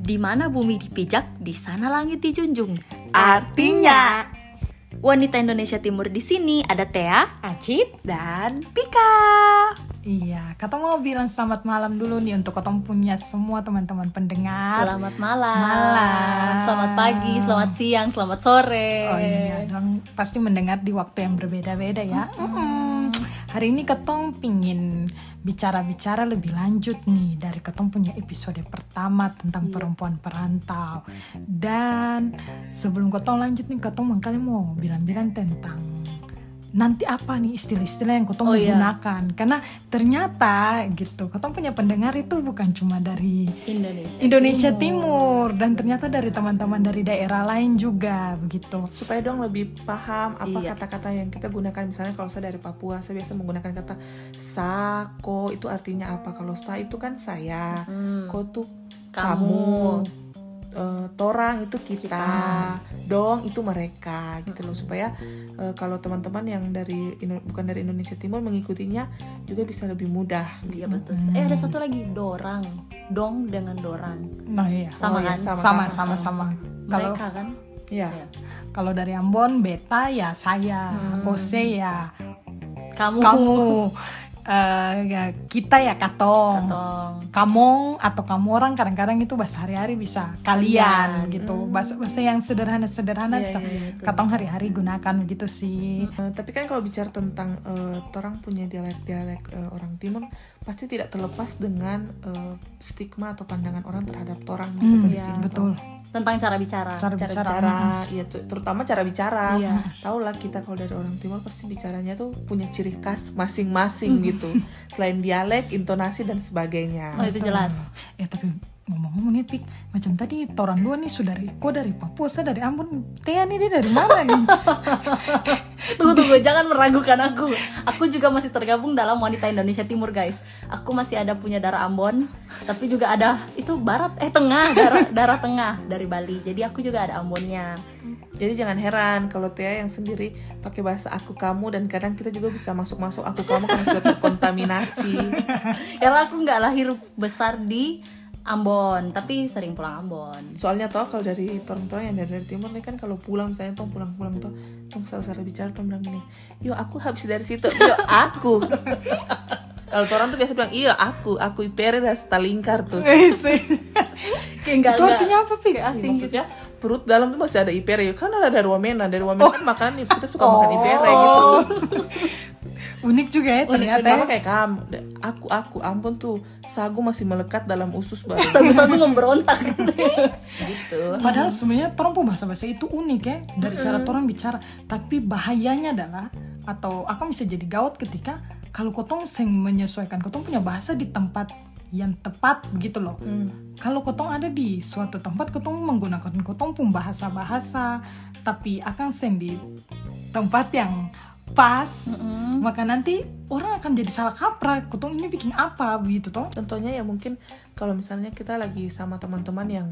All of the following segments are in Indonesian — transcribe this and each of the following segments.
Di mana bumi dipijak, di sana langit dijunjung. Artinya Wanita Indonesia Timur di sini ada Tea, Acit dan Pika. Iya, kata mau bilang selamat malam dulu nih untuk ketemu punya semua teman-teman pendengar. Selamat malam. Malam. Selamat pagi, selamat siang, selamat sore. Oh iya, dong pasti mendengar di waktu yang berbeda-beda ya. Mm-mm. Hari ini ketong pingin bicara-bicara lebih lanjut nih dari ketong punya episode pertama tentang Iya. perempuan perantau. Dan sebelum ketong lanjut nih, ketong mangkali mau bilang-bilang tentang nanti apa nih istilah-istilah yang ketong Oh, iya. gunakan. Karena ternyata gitu, ketong punya pendengar itu bukan cuma dari Indonesia. Indonesia Timur dan ternyata dari teman-teman dari daerah lain juga begitu. supaya dong lebih paham apa Iya. kata-kata yang kita gunakan misalnya kalau saya dari Papua saya biasa menggunakan kata sako itu artinya apa kalau sa itu kan saya Hmm. ko tuh Kamu. kamu, Eh, torang itu kita, dong itu mereka gitu loh supaya eh, kalau teman-teman yang dari bukan dari Indonesia Timur mengikutinya juga bisa lebih mudah Iya betul. Eh ada satu lagi dorang, dong dengan dorang. Nah iya, Sama Oh, iya, kan? sama. sama sama sama. Kalau Mereka kan? ya Iya. kalau dari Ambon beta ya saya, Hmm. Ose ya Kamu. kamu, eh, ya, kita ya katong. Katong. Kamu atau kamu orang kadang-kadang itu bahasa hari-hari bisa kalian Kalian. gitu. Bahasa bahasa yang sederhana-sederhana Iya, bisa iya, betul. katong hari-hari gunakan gitu sih. Eh, tapi kan kalau bicara tentang eh, orang punya dialek-dialek eh, orang timur pasti tidak terlepas dengan eh, stigma atau pandangan orang terhadap orang gitu Hmm, iya, sini. betul. Tentang cara bicara. Cara cara bicara. bicara ya tu- terutama cara bicara Iya. lah kita kalau dari orang timur pasti bicaranya tuh punya ciri khas masing-masing gitu selain dialek intonasi dan sebagainya Oh itu jelas. Eh tapi ngomong-ngomong nih Pik, macam tadi orang dua nih sudah dari kok dari Papua, saya dari Ambon. Tea nih dia dari mana nih? Tunggu tunggu, jangan meragukan aku. Aku juga masih tergabung dalam wanita Indonesia Timur guys. Aku masih ada punya darah Ambon, tapi juga ada itu barat eh tengah darah darah tengah dari Bali. Jadi aku juga ada Ambonnya. jadi jangan heran kalau Tia yang sendiri pakai bahasa aku kamu dan kadang kita juga bisa masuk-masuk aku kamu karena sudah terkontaminasi Karena aku nggak lahir besar di Ambon, tapi sering pulang Ambon. soalnya toh kalau dari orang-orang yang dari, dari timur nih kan kalau pulang misalnya tong pulang-pulang tuh tong salah-salah bicara tong bilang gini yo aku habis dari situ yo aku kalau orang tuh biasa bilang iya aku aku ipere dan stalingkar tuh sih. Kayak nggak Itu artinya apa, Pik? kayak asing gitu. maksudnya perut dalam tuh masih ada ipere ya kan ada dari wamena dari wamena kan makanan kita suka makan ipere gitu Unik juga ya Unik, ternyata. sama ya. kayak kamu aku aku ampun tuh sagu masih melekat dalam usus baru Sagu-sagu memberontak gitu. gitu Padahal sebenarnya orang pun bahasa-bahasa itu unik ya dari cara orang bicara. Tapi bahayanya adalah atau akan bisa jadi gawat ketika kalau kotong seng menyesuaikan kotong punya bahasa di tempat yang tepat begitu loh. Hmm. Kalau kotong ada di suatu tempat kotong menggunakan kotong pun bahasa-bahasa tapi akan seng di tempat yang pas maka nanti orang akan jadi salah kaprah kotong ini bikin apa? Begitu toh. Contohnya ya mungkin kalau misalnya kita lagi sama teman-teman yang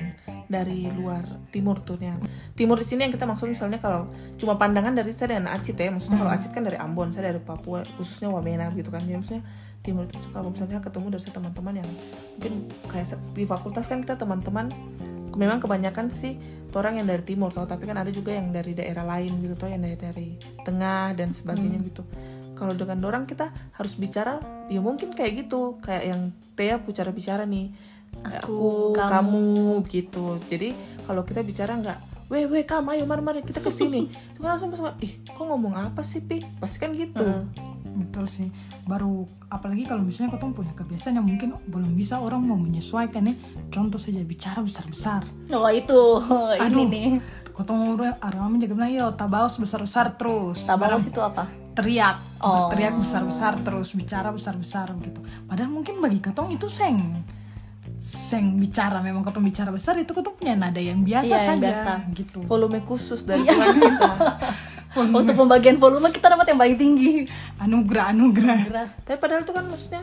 dari luar timur tuh yang timur di sini yang kita maksud misalnya kalau cuma pandangan dari saya dan Acit ya maksudnya kalau Acit kan dari Ambon saya dari Papua khususnya Wamena gitu kan. Jadi maksudnya timur itu suka kalau misalnya ketemu dari teman-teman yang mungkin kayak di fakultas kan kita teman-teman memang kebanyakan sih orang yang dari timur tau tapi kan ada juga yang dari daerah lain gitu tau yang dari dari tengah dan sebagainya gitu. Kalau dengan orang kita harus bicara ya mungkin kayak gitu kayak yang Tea pu cara bicara nih Aku, aku, kamu. kamu. gitu. Jadi kalau kita bicara nggak weh weh kamu ayo mari mari kita ke sini. Itu kan langsung langsung ih kok ngomong apa sih pi? Pasti kan gitu betul sih. Baru apalagi kalau misalnya kotong punya kebiasaan yang mungkin belum bisa orang mau menyesuaikan nih contoh saja bicara besar-besar. Oh itu, ini Aduh. nih. kotong orang orang menjaga bilang yo tabaos besar-besar terus. Tabaos itu apa? teriak. Oh. teriak besar-besar terus bicara besar-besar gitu. Padahal mungkin bagi kotong itu seng. Seng bicara memang kotong bicara besar itu kotong punya nada yang biasa Iya, yang saja biasa. gitu. Volume khusus dari Tuhan kita Untuk pembagian volume kita dapat yang paling tinggi. anugerah anugerah. Gerah. tapi padahal itu kan maksudnya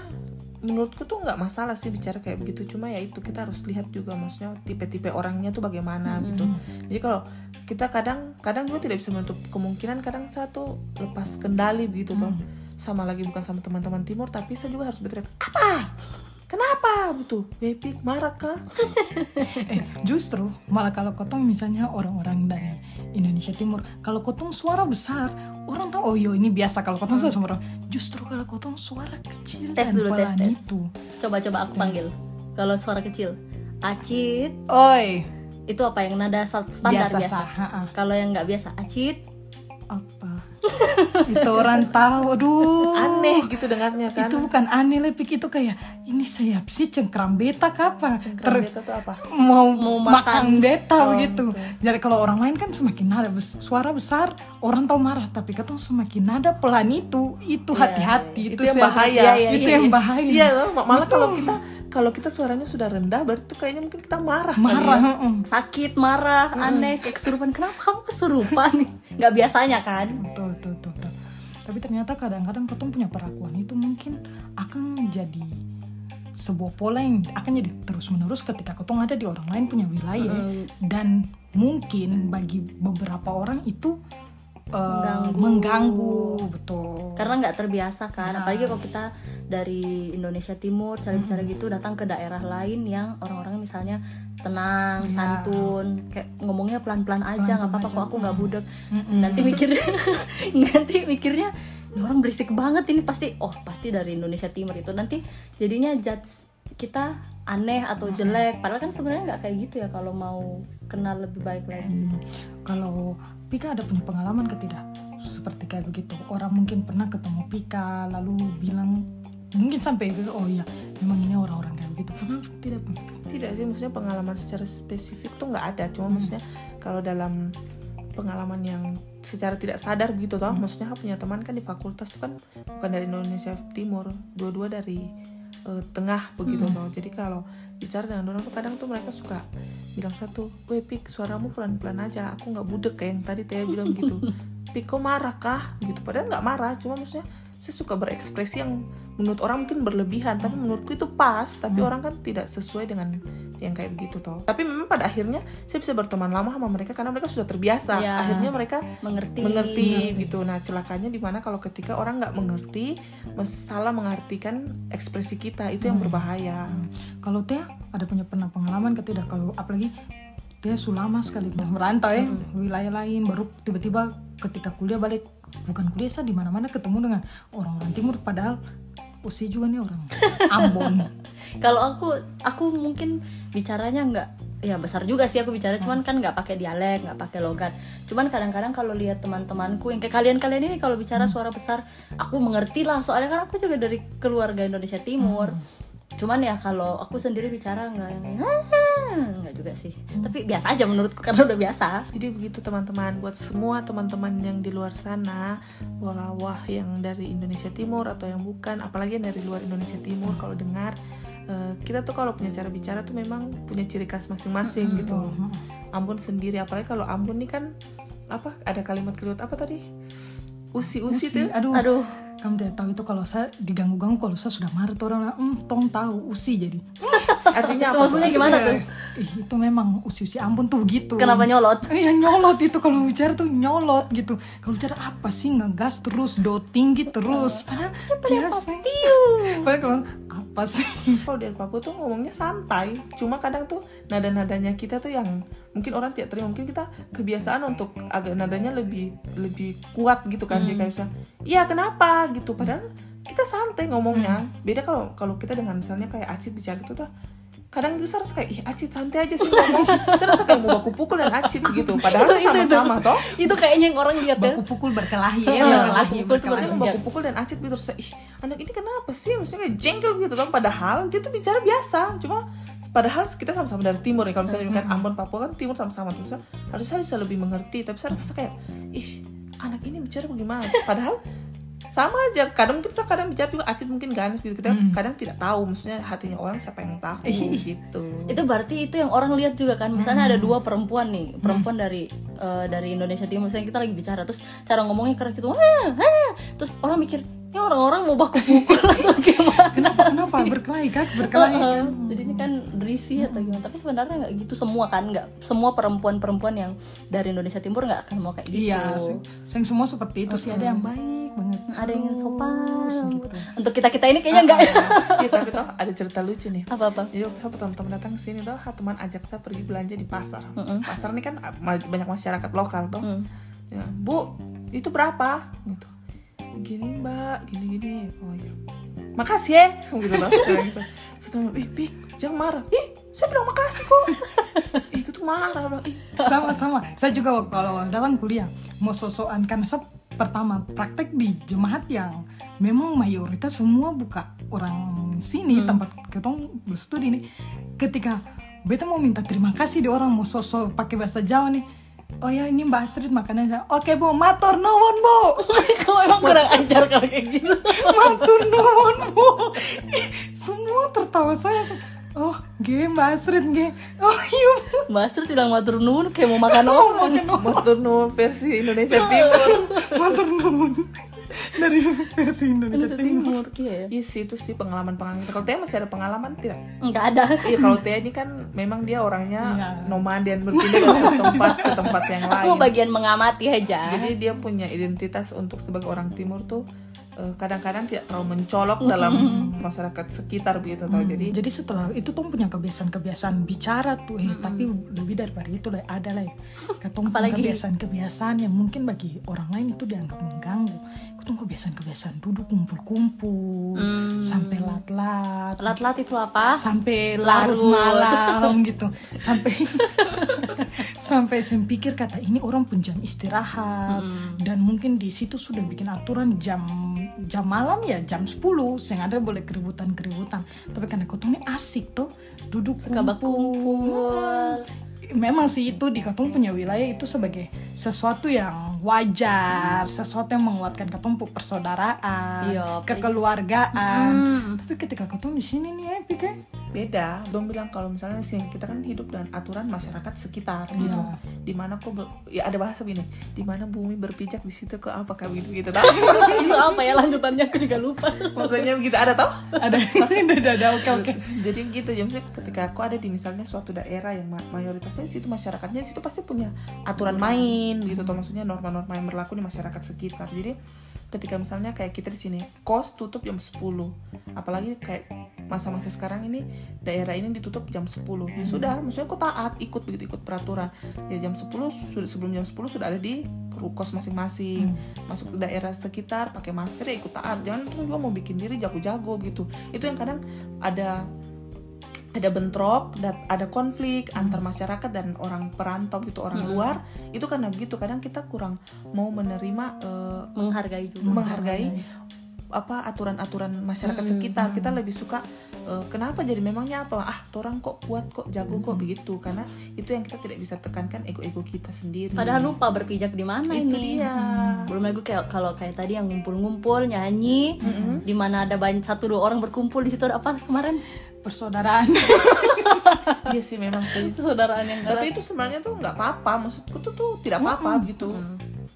menurutku tuh nggak masalah sih bicara kayak begitu. Cuma ya itu kita harus lihat juga maksudnya tipe-tipe orangnya tuh bagaimana gitu. Jadi kalau kita kadang kadang juga tidak bisa menutup kemungkinan kadang satu lepas kendali begitu tuh sama lagi bukan sama teman-teman timur tapi saya juga harus berteriak apa kenapa? Betul baby marah kah? Eh justru malah kalau kotong misalnya orang-orang dari Indonesia Timur kalau kotong suara besar orang tahu oh yo ini biasa kalau kotong suara sama orang. Justru kalau kotong suara kecil Tes dan dulu, tes, tes. itu. Coba coba aku panggil. Kalau suara kecil acit. Oi. Itu apa yang nada standar biasa, biasa, kalau yang nggak biasa acit. Apa itu orang tahu aduh. Aneh gitu dengarnya kan. Itu bukan aneh lepik itu kayak ini saya sih cengkram beta kapan? Cengkram beta tuh apa? mau, Mau makan, makan. beta Oh, gitu. Jadi kalau orang lain kan semakin nada bes- suara besar orang tahu marah, tapi katong semakin nada pelan itu itu Iya, hati-hati Itu yang saya- bahaya. Iya, iya, itu yang bahaya. iya malah kalau kita kalau kita suaranya sudah rendah berarti tuh kayaknya mungkin kita marah kali marah. ya. heeh. sakit marah aneh kayak kesurupan kenapa kamu kesurupan nggak biasanya kan Betul, betul, betul, betul. Tapi ternyata kadang-kadang ketong punya perlakuan itu mungkin akan jadi sebuah pola yang akan jadi terus-menerus ketika ketong ada di orang lain punya wilayah dan mungkin bagi beberapa orang itu eh, Mengganggu. mengganggu, betul. karena nggak terbiasa kan apalagi kalau kita dari Indonesia Timur cara bicara gitu datang ke daerah lain yang orang-orangnya misalnya tenang santun kayak ngomongnya pelan-pelan aja nggak apa-apa kok aku nggak budek. Nanti mikirnya nanti mikirnya "Ini orang berisik banget ini. Pasti oh pasti dari Indonesia Timur itu. Nanti jadinya judge kita aneh atau jelek. Padahal kan sebenarnya nggak kayak gitu ya kalau mau kenal lebih baik lagi. Hmm, Kalau Pika ada punya pengalaman ke tidak? Seperti kayak begitu. Orang mungkin pernah ketemu Pika lalu bilang mungkin sampai bilang, oh iya memang ini orang-orang kayak begitu. Padahal tidak. tidak sih maksudnya pengalaman secara spesifik tuh nggak ada cuma maksudnya kalau dalam pengalaman yang secara tidak sadar gitu toh maksudnya aku punya teman kan di fakultas tuh kan bukan dari Indonesia Timur dua-dua dari eh, tengah begitu toh jadi kalau bicara dengan orang tuh kadang tuh mereka suka bilang satu, "Weh Pik, suaramu pelan-pelan aja, aku nggak budek kayak yang tadi Teh bilang gitu." Pik, kok marah kah? Gitu. Padahal nggak marah, cuma maksudnya saya suka berekspresi yang menurut orang mungkin berlebihan, tapi menurutku itu pas. Tapi orang kan tidak sesuai dengan yang kayak begitu toh. Tapi memang pada akhirnya saya bisa berteman lama sama mereka karena mereka sudah terbiasa. Ya. Akhirnya mereka mengerti mengerti gitu. Nah celakanya di mana kalau ketika orang nggak mengerti, salah mengartikan ekspresi kita itu yang berbahaya. Kalau Tia ada punya pernah pengalaman ke tidak? Kalau apalagi Tia sudah lama sekali merantau ya wilayah lain baru tiba-tiba ketika kuliah balik bukan saya di mana-mana ketemu dengan orang-orang timur padahal usia juga nih orang. Ambon. kalau aku aku mungkin bicaranya nggak ya besar juga sih aku bicara cuman kan nggak pakai dialek nggak pakai logat. Cuman kadang-kadang kalau lihat teman-temanku yang kayak kalian-kalian ini kalau bicara suara besar aku mengerti lah. Soalnya kan aku juga dari keluarga Indonesia Timur cuman ya kalau aku sendiri bicara nggak yang nggak juga sih tapi biasa aja menurutku karena udah biasa Jadi begitu teman-teman buat semua teman-teman yang di luar sana wah wah yang dari Indonesia Timur atau yang bukan apalagi yang dari luar Indonesia Timur kalau dengar eh, kita tuh kalau punya cara bicara tuh memang punya ciri khas masing-masing gitu. Ambon sendiri apalagi kalau Ambon nih kan apa ada kalimat-kalimat apa tadi? Usi-usi tuh. aduh, aduh kamu tidak tahu itu kalau saya diganggu-ganggu kalau saya sudah marah orang hmm, tong tahu usi jadi Artinya apa? maksudnya gimana tuh? Ih, itu memang usi-usi Ambon tuh begitu kenapa nyolot? Iya nyolot itu. Kalau bicara tuh nyolot gitu. Kalau bicara apa sih? Ngegas terus, do tinggi terus. Padahal biasa. Padahal kalau apa sih? Kalau di Papua tuh ngomongnya santai, cuma kadang tuh nada-nadanya kita tuh yang mungkin orang tidak terima, mungkin kita kebiasaan untuk agak nadanya lebih lebih kuat gitu kan, Jadi kayak bisa, iya kenapa? gitu, padahal kita santai ngomongnya. Beda kalau kalau kita dengan misalnya kayak Acit bicara gitu tuh, kadang juga saya rasa kayak ih Acit santai aja sih ngomong, saya rasa kayak mau baku pukul dan Acit gitu, padahal Itu- itu- itu. sama-sama toh. itu kayaknya yang orang lihat ya. Baku pukul berkelahi Iya, ya, berkelahi, baku pukul tuh mau baku pukul dan acit gitu terus ih anak ini kenapa sih? Maksudnya kayak jengkel gitu kan padahal dia tuh bicara biasa. Cuma padahal kita sama-sama dari timur ya. Kalau misalnya kan Ambon Papua kan timur sama-sama terus harusnya saya bisa lebih mengerti. Tapi saya rasa kayak ih anak ini bicara bagaimana? Padahal sama aja kadang mungkin saya kadang bicara juga acit mungkin ganas gitu. Kita kadang tidak tahu maksudnya hatinya orang siapa yang tahu. Gitu. Itu berarti itu yang orang lihat juga kan. Misalnya ada dua perempuan nih perempuan dari eh, dari Indonesia Timur. Misalnya kita lagi bicara terus cara ngomongnya keras gitu. "Hah, hah." terus orang mikir ini orang-orang mau baku pukul atau gimana berkelahi kan? Berkelahi Heeh. kan? jadinya kan berisi atau gimana tapi sebenarnya nggak gitu semua kan nggak semua perempuan-perempuan yang dari Indonesia Timur nggak akan mau kayak gitu Iya, sing, sing semua seperti itu sih ada yang baik, banget ada yang sopan gitu. untuk kita kita ini kayaknya enggak Iya tapi toh ada cerita lucu nih apa apa Jadi waktu saya pertama-tama datang ke sini toh, teman ajak saya pergi belanja di pasar. Pasar ini kan banyak masyarakat lokal toh. Mm. Ya, Bu, itu berapa? Gitu. Gini mbak, gini-gini. Oh iya. Makasih ya. Gitu loh. Gitu. Setelah, ih Pik, jangan marah. Ih, saya bilang makasih kok. Ih, itu marah. Bilang, Ih, sama-sama saya juga waktu awal datang kuliah mau sosokan karena saya pertama praktek di jemaat yang memang mayoritas semua buka orang sini tempat ketong berstudi nih ketika beta mau minta terima kasih di orang mau sosok pakai bahasa Jawa nih oh ya ini Mbak Astrid makanannya oke bu. Matur nuwun bu. Kamu emang kurang ajar kalau kayak gitu. Matur nuwun bu. Semua tertawa saya. Oh ge Mbak Astrid ge oh iya Bu." Mbak Astrid bilang matur nuwun kayak mau makan orang Matur nuwun versi Indonesia Timur. matur nuwun dari versi Indonesia Timur Timur iya ya Iya sih itu sih pengalaman-pengalaman. Kalau Tia masih ada pengalaman tidak? nggak ada Iya kalau Tia ini kan memang dia orangnya Iya. nomaden berpindah dari tempat ke tempat yang lain. aku bagian mengamati aja Jadi dia punya identitas untuk sebagai orang timur tuh kadang-kadang tidak terlalu mencolok dalam masyarakat sekitar begitu tau. Jadi jadi setelah itu tuh punya kebiasaan-kebiasaan bicara tuh eh tapi lebih daripada itu lah ada lah ketemu Apalagi? kebiasaan-kebiasaan yang mungkin bagi orang lain itu dianggap mengganggu. Ketemu kebiasaan-kebiasaan duduk kumpul-kumpul sampai lat-lat. Lat-lat itu apa? Sampai larut. Larut. malam gitu. Sampai sampai saya pikir kata ini orang pun jam istirahat. Dan mungkin di situ sudah bikin aturan jam jam malam ya jam 10 saya ada boleh keributan keributan tapi karena kotong ini asik tuh duduk suka berkumpul. Memang. Sih itu di Katong punya wilayah itu sebagai sesuatu yang wajar, sesuatu yang menguatkan Katong persaudaraan, Iya, kekeluargaan. Tapi ketika Katong di sini nih, Epic ya, beda. Dong bilang kalau misalnya sih kita kan hidup dengan aturan masyarakat sekitar gitu. Iya. Di mana kok ber- ya ada bahasa begini, di mana bumi berpijak di situ ke apa kayak gitu gitu tau? itu apa ya lanjutannya aku juga lupa Pokoknya begitu ada tau? ada, ada, ada, oke, oke. Jadi begitu, jadi maksudnya ketika aku ada di misalnya suatu daerah yang ma- mayoritasnya di situ masyarakatnya di situ pasti punya aturan main gitu tuh maksudnya norma-norma yang berlaku di masyarakat sekitar. Jadi ketika misalnya kayak kita di sini kos tutup jam 10. Apalagi kayak masa-masa sekarang ini daerah ini ditutup jam 10. Ya sudah, maksudnya kok taat ikut begitu ikut peraturan. Ya jam 10 sudah sebelum jam 10 sudah ada di kos masing-masing. Masuk ke daerah sekitar pakai masker ya ikut taat. Jangan terus juga mau bikin diri jago-jago gitu. Itu yang kadang ada ada bentrok dan ada konflik antar masyarakat dan orang perantau gitu orang luar itu karena begitu kadang kita kurang mau menerima eh, menghargai juga. menghargai apa aturan-aturan masyarakat sekitar. Kita lebih suka eh, kenapa jadi memangnya apa? Ah orang kok kuat kok jago kok begitu. Karena itu yang kita tidak bisa tekankan ego-ego kita sendiri. Padahal lupa berpijak di mana itu ini. dia. Belum lagi kayak kalau kayak tadi yang ngumpul-ngumpul nyanyi di mana ada banyak satu dua orang berkumpul di situ ada apa kemarin Persaudaraan. iya sih memang sih. Persaudaraan yang tapi itu sebenarnya tuh nggak apa-apa. Maksudku tuh tuh tidak apa-apa gitu.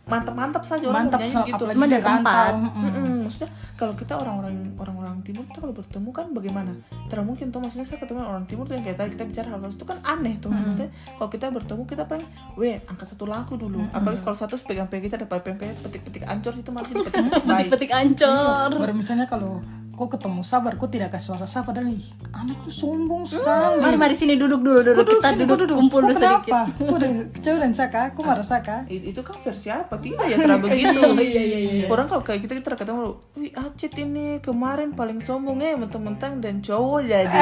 Mantap-mantap saja orang Mantap, so, gitu. Cuma di ada tempat. Mm-mm. Mm-mm, maksudnya kalau kita orang-orang orang-orang timur kita kalau bertemu kan bagaimana? Tidak mungkin tuh maksudnya saya ketemu orang timur tuh yang kayak tadi kita bicara hal itu kan aneh tuh. Maksudnya kalau kita bertemu kita paling weh angkat satu lagu dulu. Apalagi kalau satu pegang-pegang kita ada pegang petik-petik ancur itu masih dipetik baik. Petik ancor Baru misalnya kalau kok ketemu sabar, kok tidak kasih suara sabar dan ih, anak tuh sombong sekali. mari mari sini duduk dulu duduk. Kok kita sini, duduk, kok kumpul dulu sedikit. kenapa? Kok udah kecewa dan saka? Kok marah saka? Itu kan versi apa? Tidak ya terlalu begitu. iya, iya, iya. orang kalau kayak kita kita ketemu wih Acit ini kemarin paling sombong ya mentang-mentang dan cowok jadi.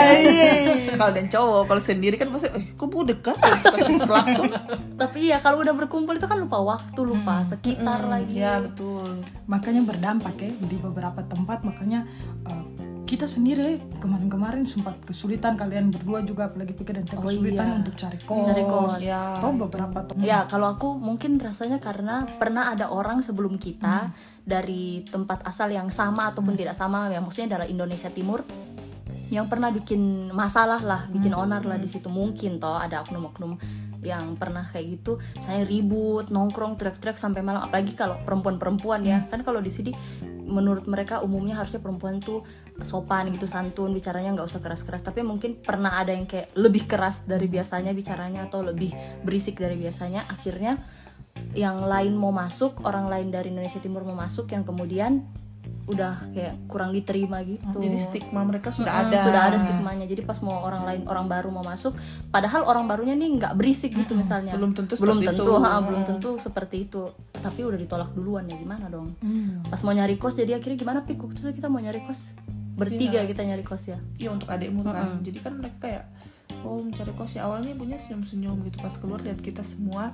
Kalau dan cowok kalau sendiri kan pasti eh kok budek kan Pasti langsung tapi iya kalau udah berkumpul itu kan lupa waktu lupa sekitar lagi. ya betul. Makanya berdampak ya di beberapa tempat. Makanya uh, kita sendiri kemarin-kemarin sempat kesulitan kalian berdua juga apalagi pikir dan Oh, kesulitan iya. untuk cari kos, Cari kos. Ya. Beberapa tempat Ya, kalau aku mungkin rasanya karena pernah ada orang sebelum kita dari tempat asal yang sama ataupun tidak sama, ya maksudnya dari Indonesia Timur yang pernah bikin masalah lah, bikin onar lah di situ. Mungkin toh ada oknum-oknum yang pernah kayak gitu, saya ribut, nongkrong, teriak-teriak sampai malam, apalagi kalau perempuan-perempuan ya, kan kalau di sini menurut mereka umumnya harusnya perempuan tuh sopan gitu santun bicaranya nggak usah keras-keras. Tapi mungkin pernah ada yang kayak lebih keras dari biasanya bicaranya atau lebih berisik dari biasanya. Akhirnya yang lain mau masuk orang lain dari Indonesia Timur mau masuk yang kemudian udah kayak kurang diterima gitu. Jadi stigma mereka sudah Mm-mm, ada. sudah ada stigmanya. Jadi pas mau orang lain orang baru mau masuk padahal orang barunya nih nggak berisik gitu misalnya. Belum tentu belum tentu itu. ha, belum tentu seperti itu. Tapi udah ditolak duluan ya gimana dong? Iya. pas mau nyari kos jadi akhirnya gimana pik? Waktu itu kita mau nyari kos bertiga kita nyari kos ya? Iya untuk adikmu kan. Jadi kan mereka kayak oh mencari kos ya. Awalnya ibunya senyum-senyum gitu. Pas keluar lihat kita semua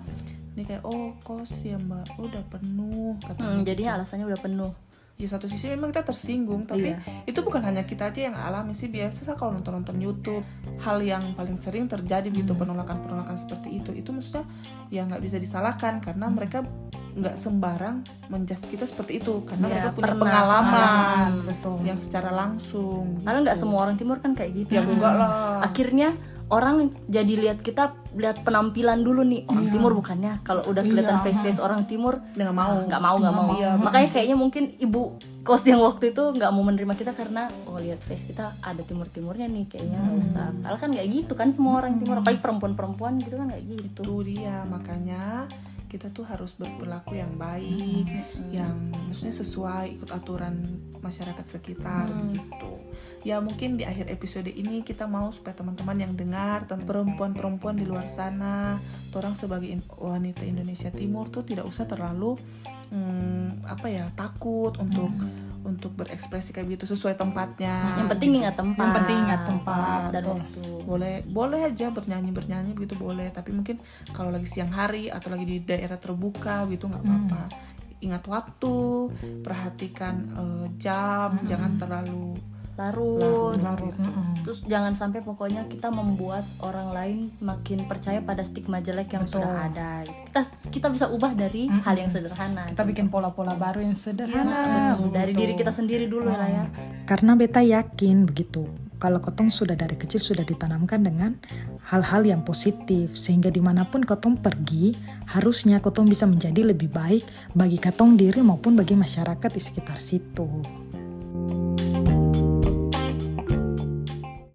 ini kayak oh kos ya mbak. Oh, udah penuh kata Hmm, jadinya alasannya udah penuh di satu sisi memang kita tersinggung tapi Iya. itu bukan hanya kita aja yang alami sih biasa kalau nonton nonton YouTube hal yang paling sering terjadi gitu penolakan penolakan seperti itu itu maksudnya ya nggak bisa disalahkan karena mereka nggak sembarang menjudge kita seperti itu karena Iya, mereka punya pernah. pengalaman Pengalaman, betul. yang secara langsung Padahal nggak semua orang timur kan kayak gitu ya enggak lah akhirnya orang jadi lihat kita lihat penampilan dulu nih orang timur bukannya? Kalau udah kelihatan face face orang timur nggak mau. nggak mau nggak mau. Iya, makanya kayaknya mungkin ibu kos yang waktu itu nggak mau menerima kita karena oh lihat face kita ada timur timurnya nih kayaknya nggak usah. Padahal kan nggak gitu kan semua orang timur apalagi perempuan perempuan gitu kan nggak gitu. Itu dia makanya kita tuh harus berperilaku yang baik yang maksudnya sesuai ikut aturan masyarakat sekitar gitu ya mungkin di akhir episode ini kita mau supaya teman-teman yang dengar tentang perempuan-perempuan di luar sana orang sebagai wanita Indonesia Timur tuh tidak usah terlalu hmm, apa ya takut untuk untuk berekspresi kayak gitu sesuai tempatnya. Yang penting ingat tempat. Yang penting ingat tempat, dan waktu. boleh boleh aja bernyanyi bernyanyi begitu boleh tapi mungkin kalau lagi siang hari atau lagi di daerah terbuka gitu nggak apa-apa. Ingat waktu perhatikan eh, jam jangan terlalu larut. Larut, terus jangan sampai pokoknya kita membuat orang lain makin percaya pada stigma jelek yang sudah ada. Kita kita bisa ubah dari hal yang sederhana. Kita bikin pola-pola baru yang sederhana. Hmm, dari diri kita sendiri dulu lah ya. Karena beta yakin begitu. Kalau kotong sudah dari kecil sudah ditanamkan dengan hal-hal yang positif sehingga di mana pun kotong pergi harusnya kotong bisa menjadi lebih baik bagi katong diri maupun bagi masyarakat di sekitar situ.